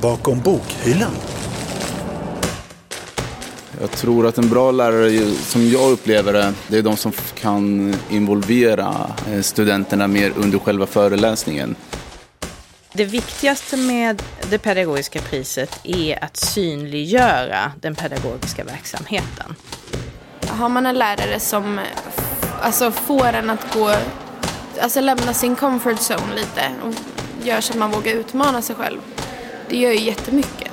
bakom bokhyllan. Jag tror att en bra lärare, som jag upplever det, det är de som kan involvera eh, studenterna mer under själva föreläsningen. Det viktigaste med det pedagogiska priset är att synliggöra den pedagogiska verksamheten. Har man en lärare som alltså, får en att gå, alltså lämna sin comfort zone lite och gör så att man vågar utmana sig själv. Det gör ju jättemycket.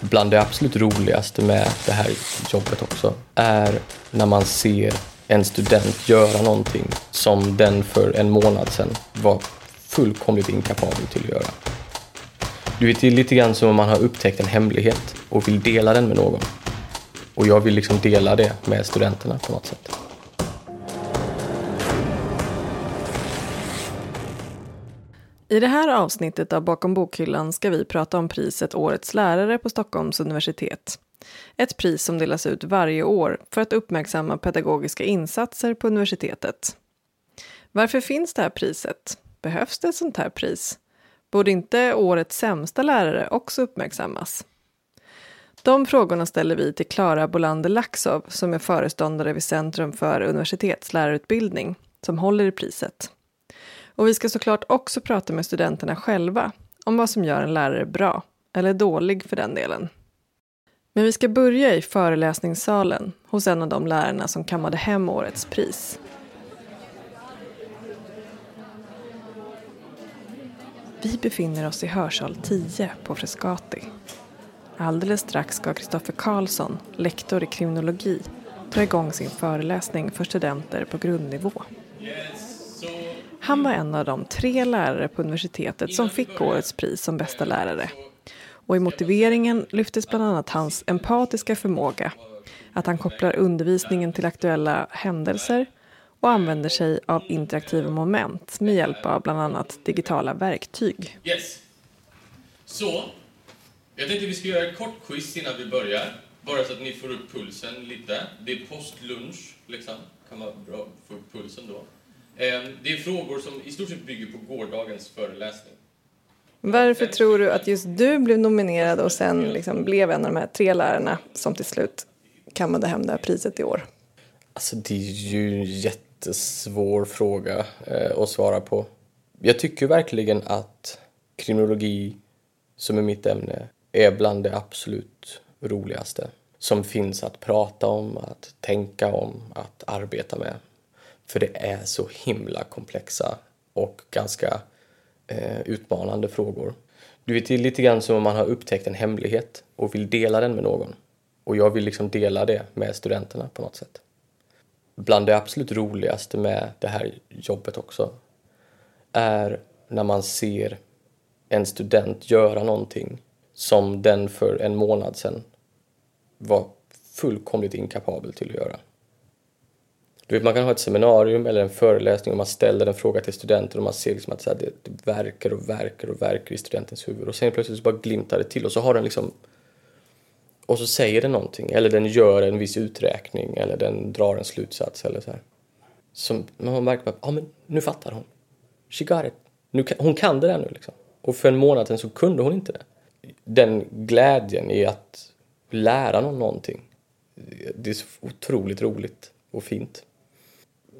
Bland det absolut roligaste med det här jobbet också är när man ser en student göra någonting som den för en månad sedan var fullkomligt inkapabel till att göra. Du vet, det är lite grann som om man har upptäckt en hemlighet och vill dela den med någon. Och jag vill liksom dela det med studenterna på något sätt. I det här avsnittet av Bakom bokhyllan ska vi prata om priset Årets lärare på Stockholms universitet. Ett pris som delas ut varje år för att uppmärksamma pedagogiska insatser på universitetet. Varför finns det här priset? Behövs det ett sånt här pris? Borde inte årets sämsta lärare också uppmärksammas? De frågorna ställer vi till Klara Bolander Laxov som är föreståndare vid Centrum för universitetslärarutbildning som håller i priset. Och vi ska såklart också prata med studenterna själva om vad som gör en lärare bra, eller dålig för den delen. Men vi ska börja i föreläsningssalen hos en av de lärarna som kammade hem årets pris. Vi befinner oss i hörsal 10 på Frescati. Alldeles strax ska Kristoffer Karlsson, lektor i kriminologi, dra igång sin föreläsning för studenter på grundnivå. Han var en av de tre lärare på universitetet som fick årets pris som bästa lärare. Och i motiveringen lyftes bland annat hans empatiska förmåga, att han kopplar undervisningen till aktuella händelser och använder sig av interaktiva moment med hjälp av bland annat digitala verktyg. Yes. Så, jag tänkte vi ska göra ett kort quiz innan vi börjar. Bara så att ni får upp pulsen lite. Det är postlunch, liksom. Kan vara bra att få upp pulsen då. Ehm, det är frågor som i stort sett bygger på gårdagens föreläsning. Varför tror du att just du blev nominerad och sen liksom blev en av de här tre lärarna som till slut kammade hem det här priset i år? Alltså det är ju en jättesvår fråga eh, att svara på. Jag tycker verkligen att kriminologi, som är mitt ämne, är bland det absolut roligaste som finns att prata om, att tänka om, att arbeta med. För det är så himla komplexa och ganska eh, utmanande frågor. Du vet, det är lite grann som om man har upptäckt en hemlighet och vill dela den med någon. Och jag vill liksom dela det med studenterna på något sätt. Bland det absolut roligaste med det här jobbet också är när man ser en student göra någonting som den för en månad sedan var fullkomligt inkapabel till att göra. Du vet, man kan ha ett seminarium eller en föreläsning och man ställer en fråga till studenten och man ser liksom att så här, det, det verkar och verkar och verkar i studentens huvud och sen plötsligt så bara glimtar det till och så har den liksom och så säger den någonting eller den gör en viss uträkning eller den drar en slutsats eller så här. Som man märker att ja, men nu fattar hon. She got it. Nu kan, hon kan det där nu liksom. Och för en månad sedan så kunde hon inte det. Den glädjen i att lära någon någonting. Det är så otroligt roligt och fint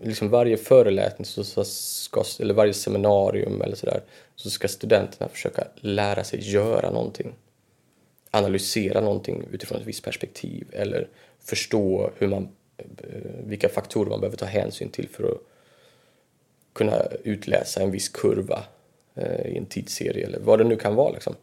liksom varje föreläsning så ska, eller varje seminarium eller sådär så ska studenterna försöka lära sig göra någonting. Analysera någonting utifrån ett visst perspektiv eller förstå hur man, eh, vilka faktorer man behöver ta hänsyn till för att kunna utläsa en viss kurva eh, i en tidsserie eller vad det nu kan vara. Liksom.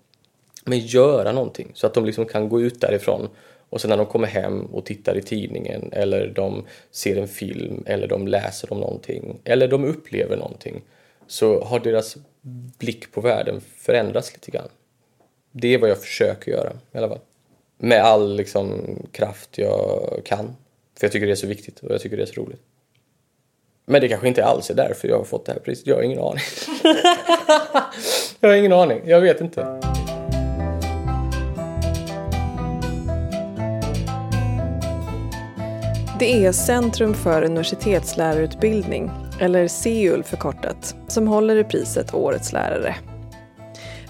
Men göra någonting så att de liksom kan gå ut därifrån och sen när de kommer hem och tittar i tidningen eller de ser en film eller de läser om någonting eller de upplever någonting så har deras blick på världen förändrats lite grann. Det är vad jag försöker göra i alla fall. Med all liksom, kraft jag kan. För jag tycker det är så viktigt och jag tycker det är så roligt. Men det kanske inte alls är därför jag har fått det här priset. Jag har ingen aning. jag har ingen aning. Jag vet inte. Det är Centrum för universitetslärarutbildning, eller CEUL förkortat, som håller i priset Årets lärare.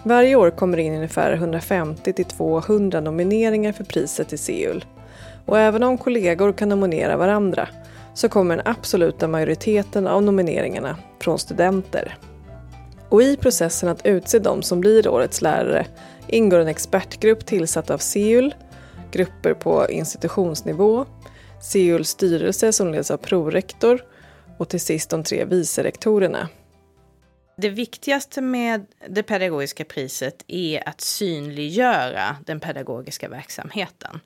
Varje år kommer det in ungefär 150-200 nomineringar för priset till Seul. Och även om kollegor kan nominera varandra så kommer den absoluta majoriteten av nomineringarna från studenter. Och i processen att utse de som blir årets lärare ingår en expertgrupp tillsatt av Seul, grupper på institutionsnivå, Seuls styrelse som leds av prorektor och till sist de tre vicerektorerna. Det viktigaste med det pedagogiska priset är att synliggöra den pedagogiska verksamheten.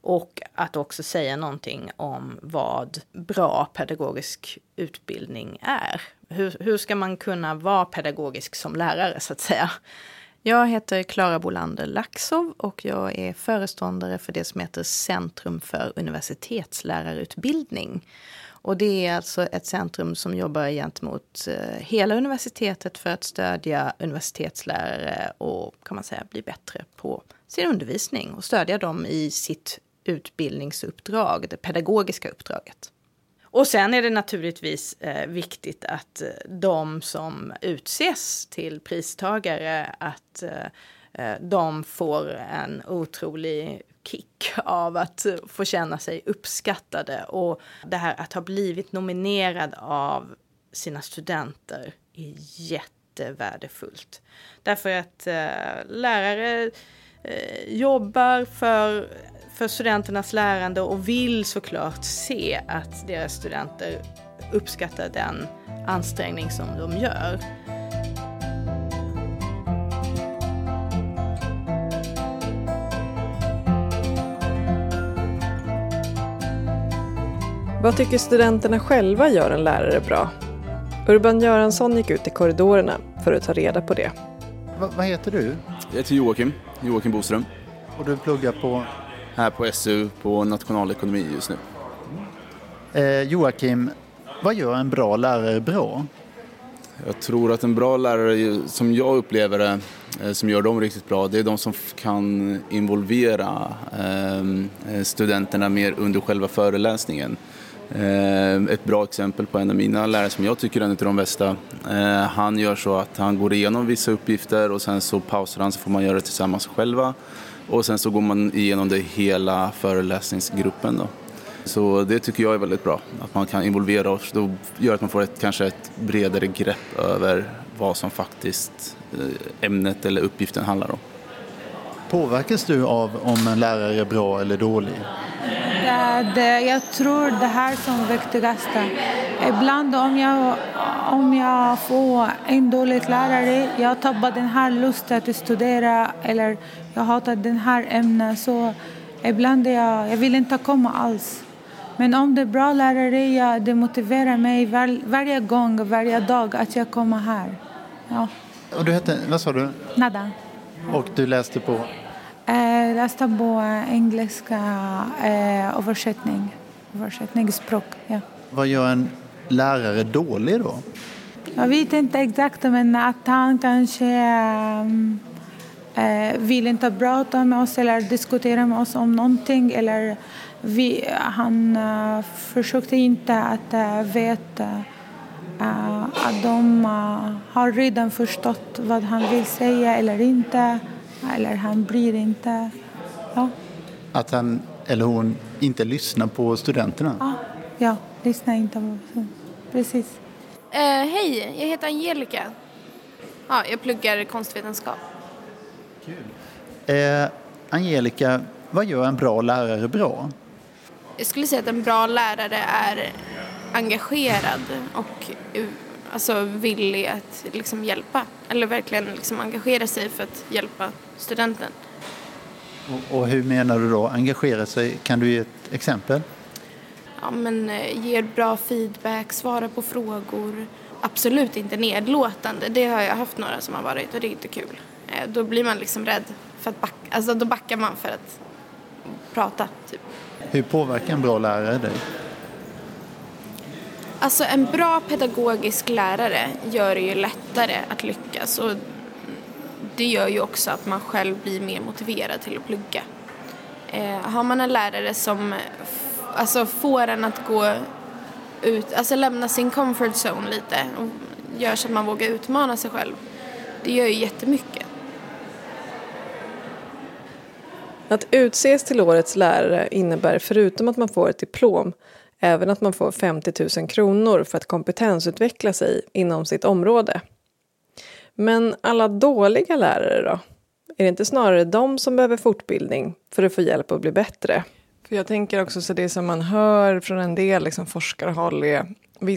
Och att också säga någonting om vad bra pedagogisk utbildning är. Hur, hur ska man kunna vara pedagogisk som lärare så att säga? Jag heter Klara Bolander Laxov och jag är föreståndare för det som heter Centrum för universitetslärarutbildning. Och det är alltså ett centrum som jobbar gentemot eh, hela universitetet för att stödja universitetslärare och kan man säga bli bättre på sin undervisning och stödja dem i sitt utbildningsuppdrag, det pedagogiska uppdraget. Och sen är det naturligtvis eh, viktigt att eh, de som utses till pristagare, att eh, eh, de får en otrolig kick av att få känna sig uppskattade. Och det här att ha blivit nominerad av sina studenter är jättevärdefullt. Därför att eh, lärare jobbar för för studenternas lärande och vill såklart se att deras studenter uppskattar den ansträngning som de gör. Vad tycker studenterna själva gör en lärare bra? Urban Göransson gick ut i korridorerna för att ta reda på det. Va, vad heter du? Jag heter Joakim, Joakim Boström. Och du pluggar på? här på SU på nationalekonomi just nu. Eh, Joakim, vad gör en bra lärare bra? Jag tror att en bra lärare, som jag upplever det, eh, som gör dem riktigt bra, det är de som kan involvera ehm, eh, studenterna mer under själva föreläsningen. Eh, ett bra exempel på en av mina lärare som jag tycker är en av de bästa. Eh, han gör så att han går igenom vissa uppgifter och sen så pausar han så får man göra det tillsammans själva. Och sen så går man igenom det hela föreläsningsgruppen. Då. Så det tycker jag är väldigt bra, att man kan involvera oss. Det gör att man får ett, kanske ett bredare grepp över vad som faktiskt eh, ämnet eller uppgiften handlar om. Påverkas du av om en lärare är bra eller dålig? Det, det, jag tror det här som viktigaste. Ibland om jag, om jag får en dålig lärare, jag tappar den här lusten att studera eller jag hatar den här ämnet så ibland jag, jag vill inte komma alls. Men om det är bra lärare, ja, det motiverar mig var, varje gång, varje dag att jag kommer här. Ja. Och du hette, vad sa du? Nada. Och du läste på? Jag läste på engelska eh, översättning, översättningsspråk. Ja. Vad gör en lärare dålig då? Jag vet inte exakt, men att han kanske um, eh, vill inte prata med oss eller diskutera med oss om någonting. Eller vi, han uh, försökte inte att uh, veta att de har redan förstått vad han vill säga eller inte. Eller han bryr inte. Ja. Att han eller hon inte lyssnar på studenterna? Ja, ja lyssnar inte på Precis. Uh, Hej, jag heter Angelica. Ja, jag pluggar konstvetenskap. Kul. Eh, Angelica, vad gör en bra lärare bra? Jag skulle säga att en bra lärare är engagerad och alltså, villig att liksom, hjälpa. Eller verkligen liksom, engagera sig för att hjälpa studenten. Och, och hur menar du då engagera sig? Kan du ge ett exempel? Ja, men eh, ger bra feedback, svarar på frågor. Absolut inte nedlåtande. Det har jag haft några som har varit och det är inte kul. Eh, då blir man liksom rädd för att backa. Alltså då backar man för att prata, typ. Hur påverkar en bra lärare dig? Alltså en bra pedagogisk lärare gör det ju lättare att lyckas och det gör ju också att man själv blir mer motiverad till att plugga. Eh, har man en lärare som alltså, får en att gå ut, alltså lämna sin comfort zone lite och gör så att man vågar utmana sig själv, det gör ju jättemycket. Att utses till årets lärare innebär förutom att man får ett diplom även att man får 50 000 kronor för att kompetensutveckla sig inom sitt område. Men alla dåliga lärare då? Är det inte snarare de som behöver fortbildning för att få hjälp att bli bättre? För jag tänker också så det som man hör från en del liksom forskarhåll är,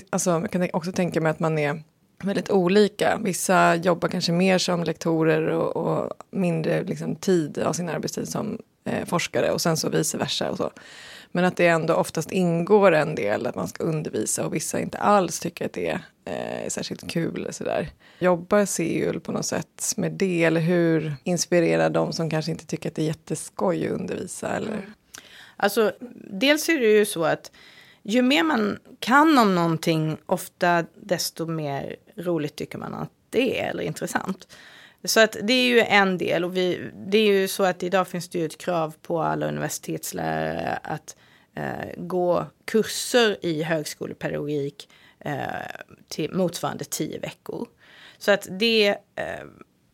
alltså jag kan också tänka mig att man är väldigt olika. Vissa jobbar kanske mer som lektorer och, och mindre liksom, tid av sin arbetstid som eh, forskare och sen så vice versa och så. Men att det ändå oftast ingår en del att man ska undervisa och vissa inte alls tycker att det eh, är särskilt kul. Sådär. Jobbar CUL på något sätt med det eller hur inspirerar de som kanske inte tycker att det är jätteskoj att undervisa? Eller? Mm. Alltså, dels är det ju så att ju mer man kan om någonting, ofta desto mer roligt tycker man att det är, eller intressant. Så att det är ju en del och vi, det är ju så att idag finns det ju ett krav på alla universitetslärare att eh, gå kurser i högskolepedagogik eh, till motsvarande tio veckor. Så att det eh,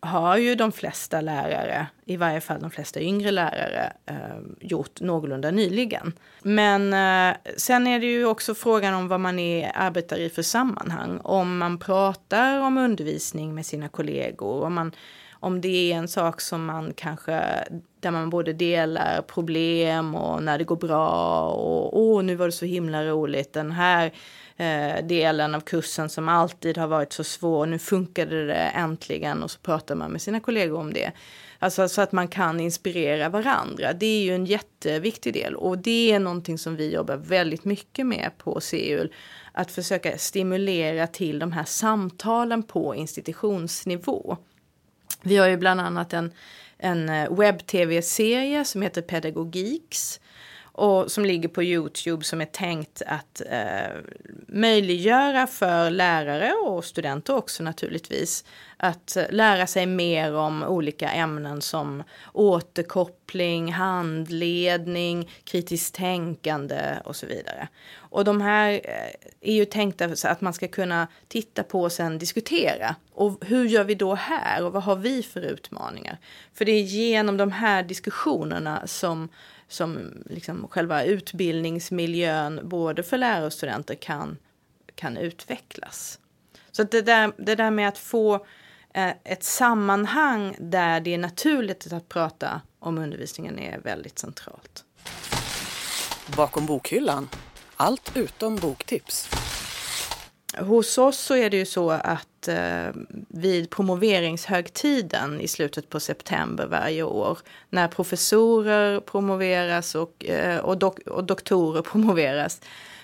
har ju de flesta lärare, i varje fall de flesta yngre lärare, eh, gjort någorlunda nyligen. Men eh, sen är det ju också frågan om vad man är, arbetar i för sammanhang. Om man pratar om undervisning med sina kollegor, om, man, om det är en sak som man kanske, där man både delar problem och när det går bra och åh, nu var det så himla roligt, den här eh, delen av kursen som alltid har varit så svår. Nu funkade det äntligen och så pratar man med sina kollegor om det. Alltså så att man kan inspirera varandra. Det är ju en jätteviktig del och det är någonting som vi jobbar väldigt mycket med på CUL. Att försöka stimulera till de här samtalen på institutionsnivå. Vi har ju bland annat en, en eh, webb-tv-serie som heter Pedagogiks och som ligger på Youtube som är tänkt att eh, möjliggöra för lärare och studenter också naturligtvis att lära sig mer om olika ämnen som återkoppling, handledning, kritiskt tänkande och så vidare. Och de här eh, är ju tänkta så att man ska kunna titta på och sen diskutera. Och hur gör vi då här och vad har vi för utmaningar? För det är genom de här diskussionerna som som liksom själva utbildningsmiljön både för lärare och studenter kan, kan utvecklas. Så det där, det där med att få eh, ett sammanhang där det är naturligt att prata om undervisningen är väldigt centralt. Bakom bokhyllan, allt utom boktips. Hos oss så är det ju så att eh, vid promoveringshögtiden i slutet på september varje år när professorer promoveras och, eh, och, dok och doktorer promoveras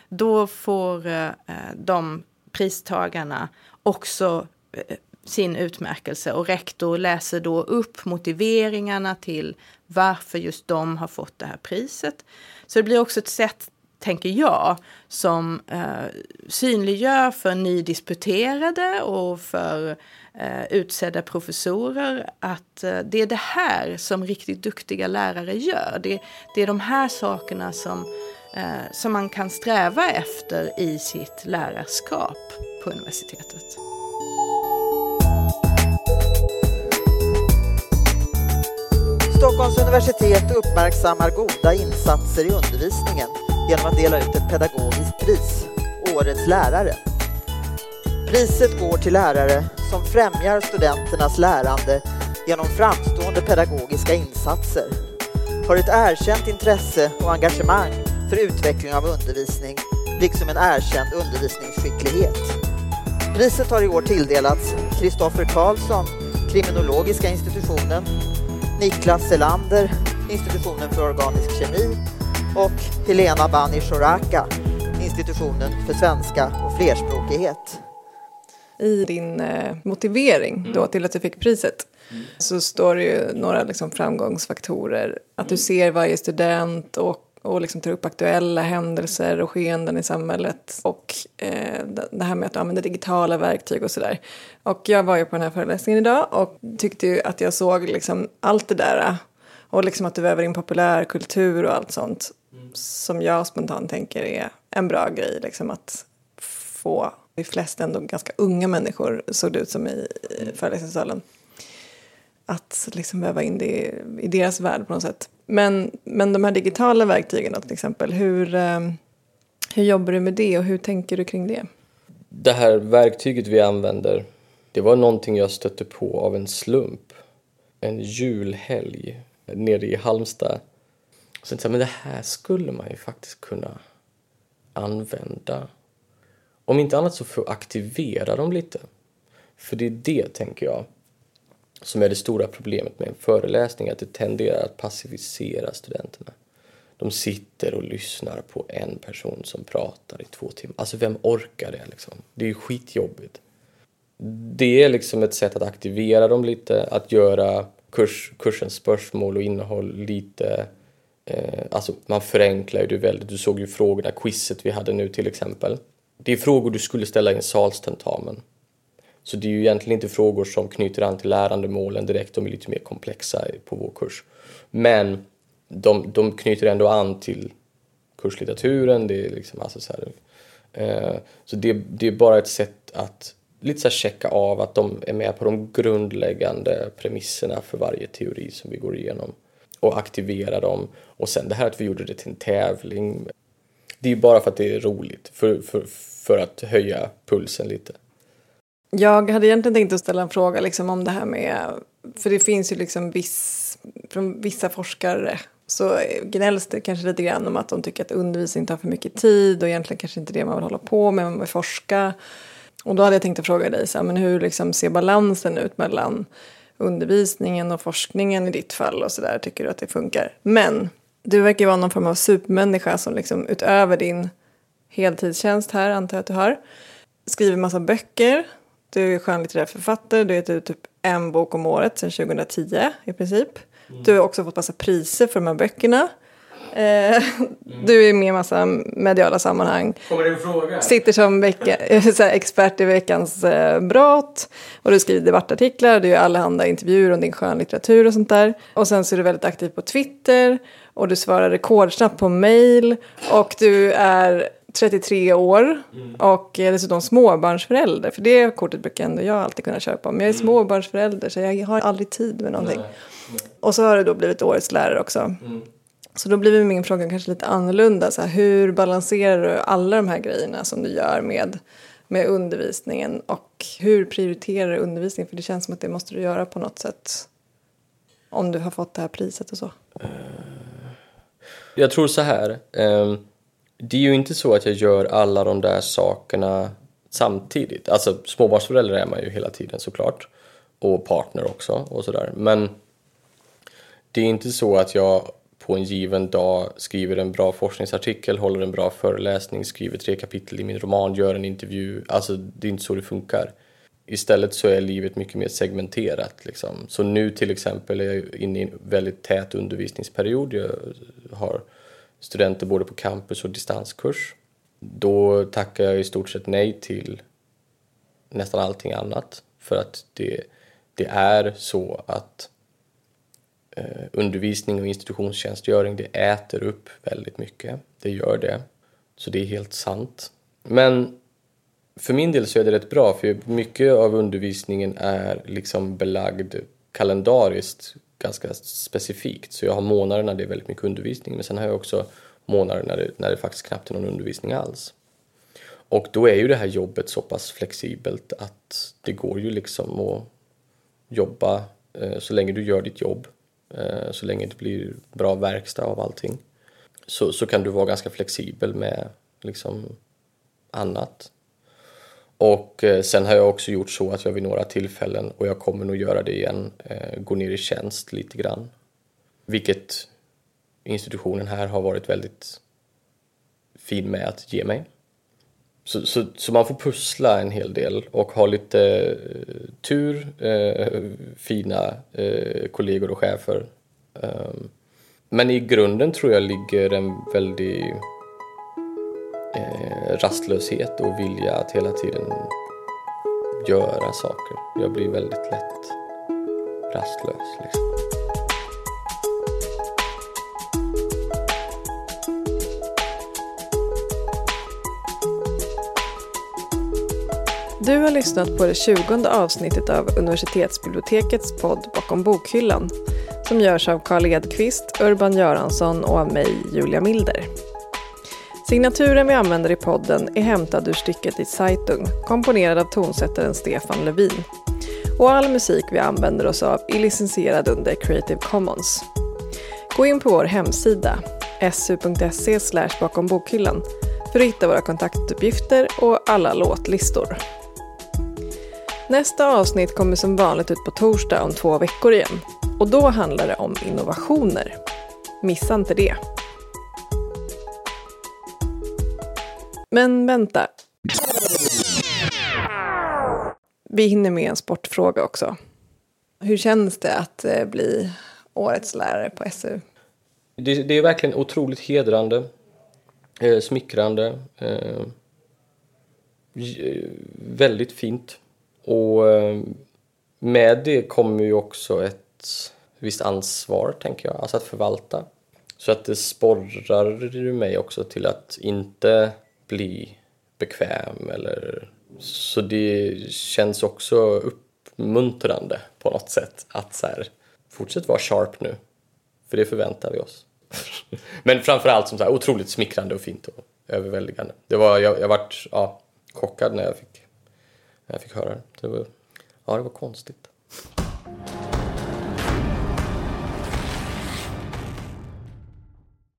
då får eh, de pristagarna också eh, sin utmärkelse och rektor läser då upp motiveringarna till varför just de har fått det här priset. Så det blir också ett sätt tänker jag, som eh, synliggör för nydisputerade och för eh, utsedda professorer att eh, det är det här som riktigt duktiga lärare gör. Det, det är de här sakerna som, eh, som man kan sträva efter i sitt lärarskap på universitetet. Stockholms universitet uppmärksammar goda insatser i undervisningen genom att dela ut ett pedagogiskt pris, Årets lärare. Priset går till lärare som främjar studenternas lärande genom framstående pedagogiska insatser, har ett erkänt intresse och engagemang för utveckling av undervisning, liksom en erkänd undervisningsskicklighet. Priset har i år tilldelats Kristoffer Karlsson, Kriminologiska institutionen, Niklas Selander, Institutionen för organisk kemi och Helena Bani Shoraka, Institutionen för svenska och flerspråkighet. I din eh, motivering då till att du fick priset mm. så står det ju några liksom, framgångsfaktorer. Att du ser varje student och och liksom tar upp aktuella händelser och skeenden i samhället och eh, det här med att använda digitala verktyg och sådär. Och jag var ju på den här föreläsningen idag och tyckte ju att jag såg liksom allt det där och liksom att du väver in populärkultur och allt sånt mm. som jag spontant tänker är en bra grej. Liksom att få, de flesta ändå ganska unga människor såg det ut som i, i föreläsningssalen. Att liksom väva in det i deras värld på något sätt. Men, men de här digitala verktygen då, till exempel, hur, eh, hur jobbar du med det och hur tänker du kring det? Det här verktyget vi använder, det var någonting jag stötte på av en slump. En julhelg nere i Halmstad. Så jag men det här skulle man ju faktiskt kunna använda. Om inte annat så för att aktivera dem lite. För det är det, tänker jag, som är det stora problemet med en föreläsning, att det tenderar att passivisera studenterna. De sitter och lyssnar på en person som pratar i två timmar. Alltså vem orkar det liksom? Det är ju skitjobbigt. Det är liksom ett sätt att aktivera dem lite, att göra kurs, kursens spörsmål och innehåll lite eh, alltså man förenklar ju det väldigt. Du såg ju frågorna, quizet vi hade nu till exempel. Det är frågor du skulle ställa i en salstentamen. Så det är ju egentligen inte frågor som knyter an till lärandemålen direkt, de är lite mer komplexa på vår kurs. Men de, de knyter ändå an till kurslitteraturen, det är liksom alltså så här, eh, så det, det är bara ett sätt att lite så här checka av att de är med på de grundläggande premisserna för varje teori som vi går igenom och aktivera dem. Och sen det här att vi gjorde det till en tävling. Det är ju bara för att det är roligt, för, för, för att höja pulsen lite. Jag hade egentligen tänkt att ställa en fråga liksom om det här med, för det finns ju liksom viss, från vissa forskare så gnälls det kanske lite grann om att de tycker att undervisning tar för mycket tid och egentligen kanske inte det man vill hålla på med, man vill forska. Och då hade jag tänkt att fråga dig, så här, men hur liksom ser balansen ut mellan undervisningen och forskningen i ditt fall och sådär, tycker du att det funkar? Men du verkar vara någon form av supermänniska som liksom utöver din heltidstjänst här, antar jag att du har, skriver massa böcker, du är skönlitterär författare, du ger ut typ en bok om året sedan 2010 i princip. Mm. Du har också fått massa priser för de här böckerna. Eh, mm. Du är med i massa mediala sammanhang. Kommer det en fråga? Sitter som vecka, expert i veckans eh, brott. Och du skriver debattartiklar, du gör allehanda intervjuer om din skönlitteratur och sånt där. Och sen så är du väldigt aktiv på Twitter. Och du svarar rekordsnabbt på mail. Och du är 33 år mm. och är dessutom småbarnsförälder. För det kortet brukar ändå jag alltid kunna köra på. Men jag är mm. småbarnsförälder så jag har aldrig tid med någonting. Nej. Nej. Och så har du då blivit årets lärare också. Mm. Så då blir min fråga kanske lite annorlunda. Så här, hur balanserar du alla de här grejerna som du gör med, med undervisningen? Och hur prioriterar du undervisningen? För det känns som att det måste du göra på något sätt. Om du har fått det här priset och så. Jag tror så här. Ehm, det är ju inte så att jag gör alla de där sakerna samtidigt. Alltså småbarnsförälder är man ju hela tiden såklart. Och partner också och sådär. Men det är inte så att jag på en given dag skriver en bra forskningsartikel, håller en bra föreläsning, skriver tre kapitel i min roman, gör en intervju. Alltså det är inte så det funkar. Istället så är livet mycket mer segmenterat. Liksom. Så nu till exempel är jag inne i en väldigt tät undervisningsperiod. Jag har studenter både på campus och distanskurs. Då tackar jag i stort sett nej till nästan allting annat för att det, det är så att Eh, undervisning och institutionstjänstgöring det äter upp väldigt mycket. Det gör det. Så det är helt sant. Men för min del så är det rätt bra för mycket av undervisningen är liksom belagd kalendariskt ganska specifikt. Så jag har månader när det är väldigt mycket undervisning men sen har jag också månader när det, när det faktiskt knappt är någon undervisning alls. Och då är ju det här jobbet så pass flexibelt att det går ju liksom att jobba eh, så länge du gör ditt jobb, Eh, så länge det blir bra verkstad av allting, så, så kan du vara ganska flexibel med liksom annat. Och eh, sen har jag också gjort så att jag vid några tillfällen, och jag kommer nog göra det igen, eh, går ner i tjänst lite grann. Vilket institutionen här har varit väldigt fin med att ge mig. Så, så, så man får pussla en hel del och ha lite eh, tur, eh, fina eh, kollegor och chefer. Um, men i grunden tror jag ligger en väldig eh, rastlöshet och vilja att hela tiden göra saker. Jag blir väldigt lätt rastlös. Liksom. Du har lyssnat på det tjugonde avsnittet av universitetsbibliotekets podd Bakom bokhyllan som görs av Karl Edqvist, Urban Göransson och av mig, Julia Milder. Signaturen vi använder i podden är hämtad ur stycket i Zeitung, komponerad av tonsättaren Stefan Levin. Och all musik vi använder oss av är licensierad under Creative Commons. Gå in på vår hemsida, su.se bakom bokhyllan, för att hitta våra kontaktuppgifter och alla låtlistor. Nästa avsnitt kommer som vanligt ut på torsdag om två veckor igen. Och då handlar det om innovationer. Missa inte det. Men vänta. Vi hinner med en sportfråga också. Hur känns det att eh, bli årets lärare på SU? Det, det är verkligen otroligt hedrande, eh, smickrande, eh, eh väldigt fint. Och eh, med det kommer ju också ett visst ansvar, tänker jag, alltså att förvalta. Så att det sporrar ju mig också till att inte bli bekväm eller så det känns också uppmuntrande på något sätt att så här, fortsätt vara sharp nu, för det förväntar vi oss. Men framförallt som så här, otroligt smickrande och fint och överväldigande. Det var, jag, jag vart ja, chockad när jag fick, jag fick höra det. det var, ja, det var konstigt.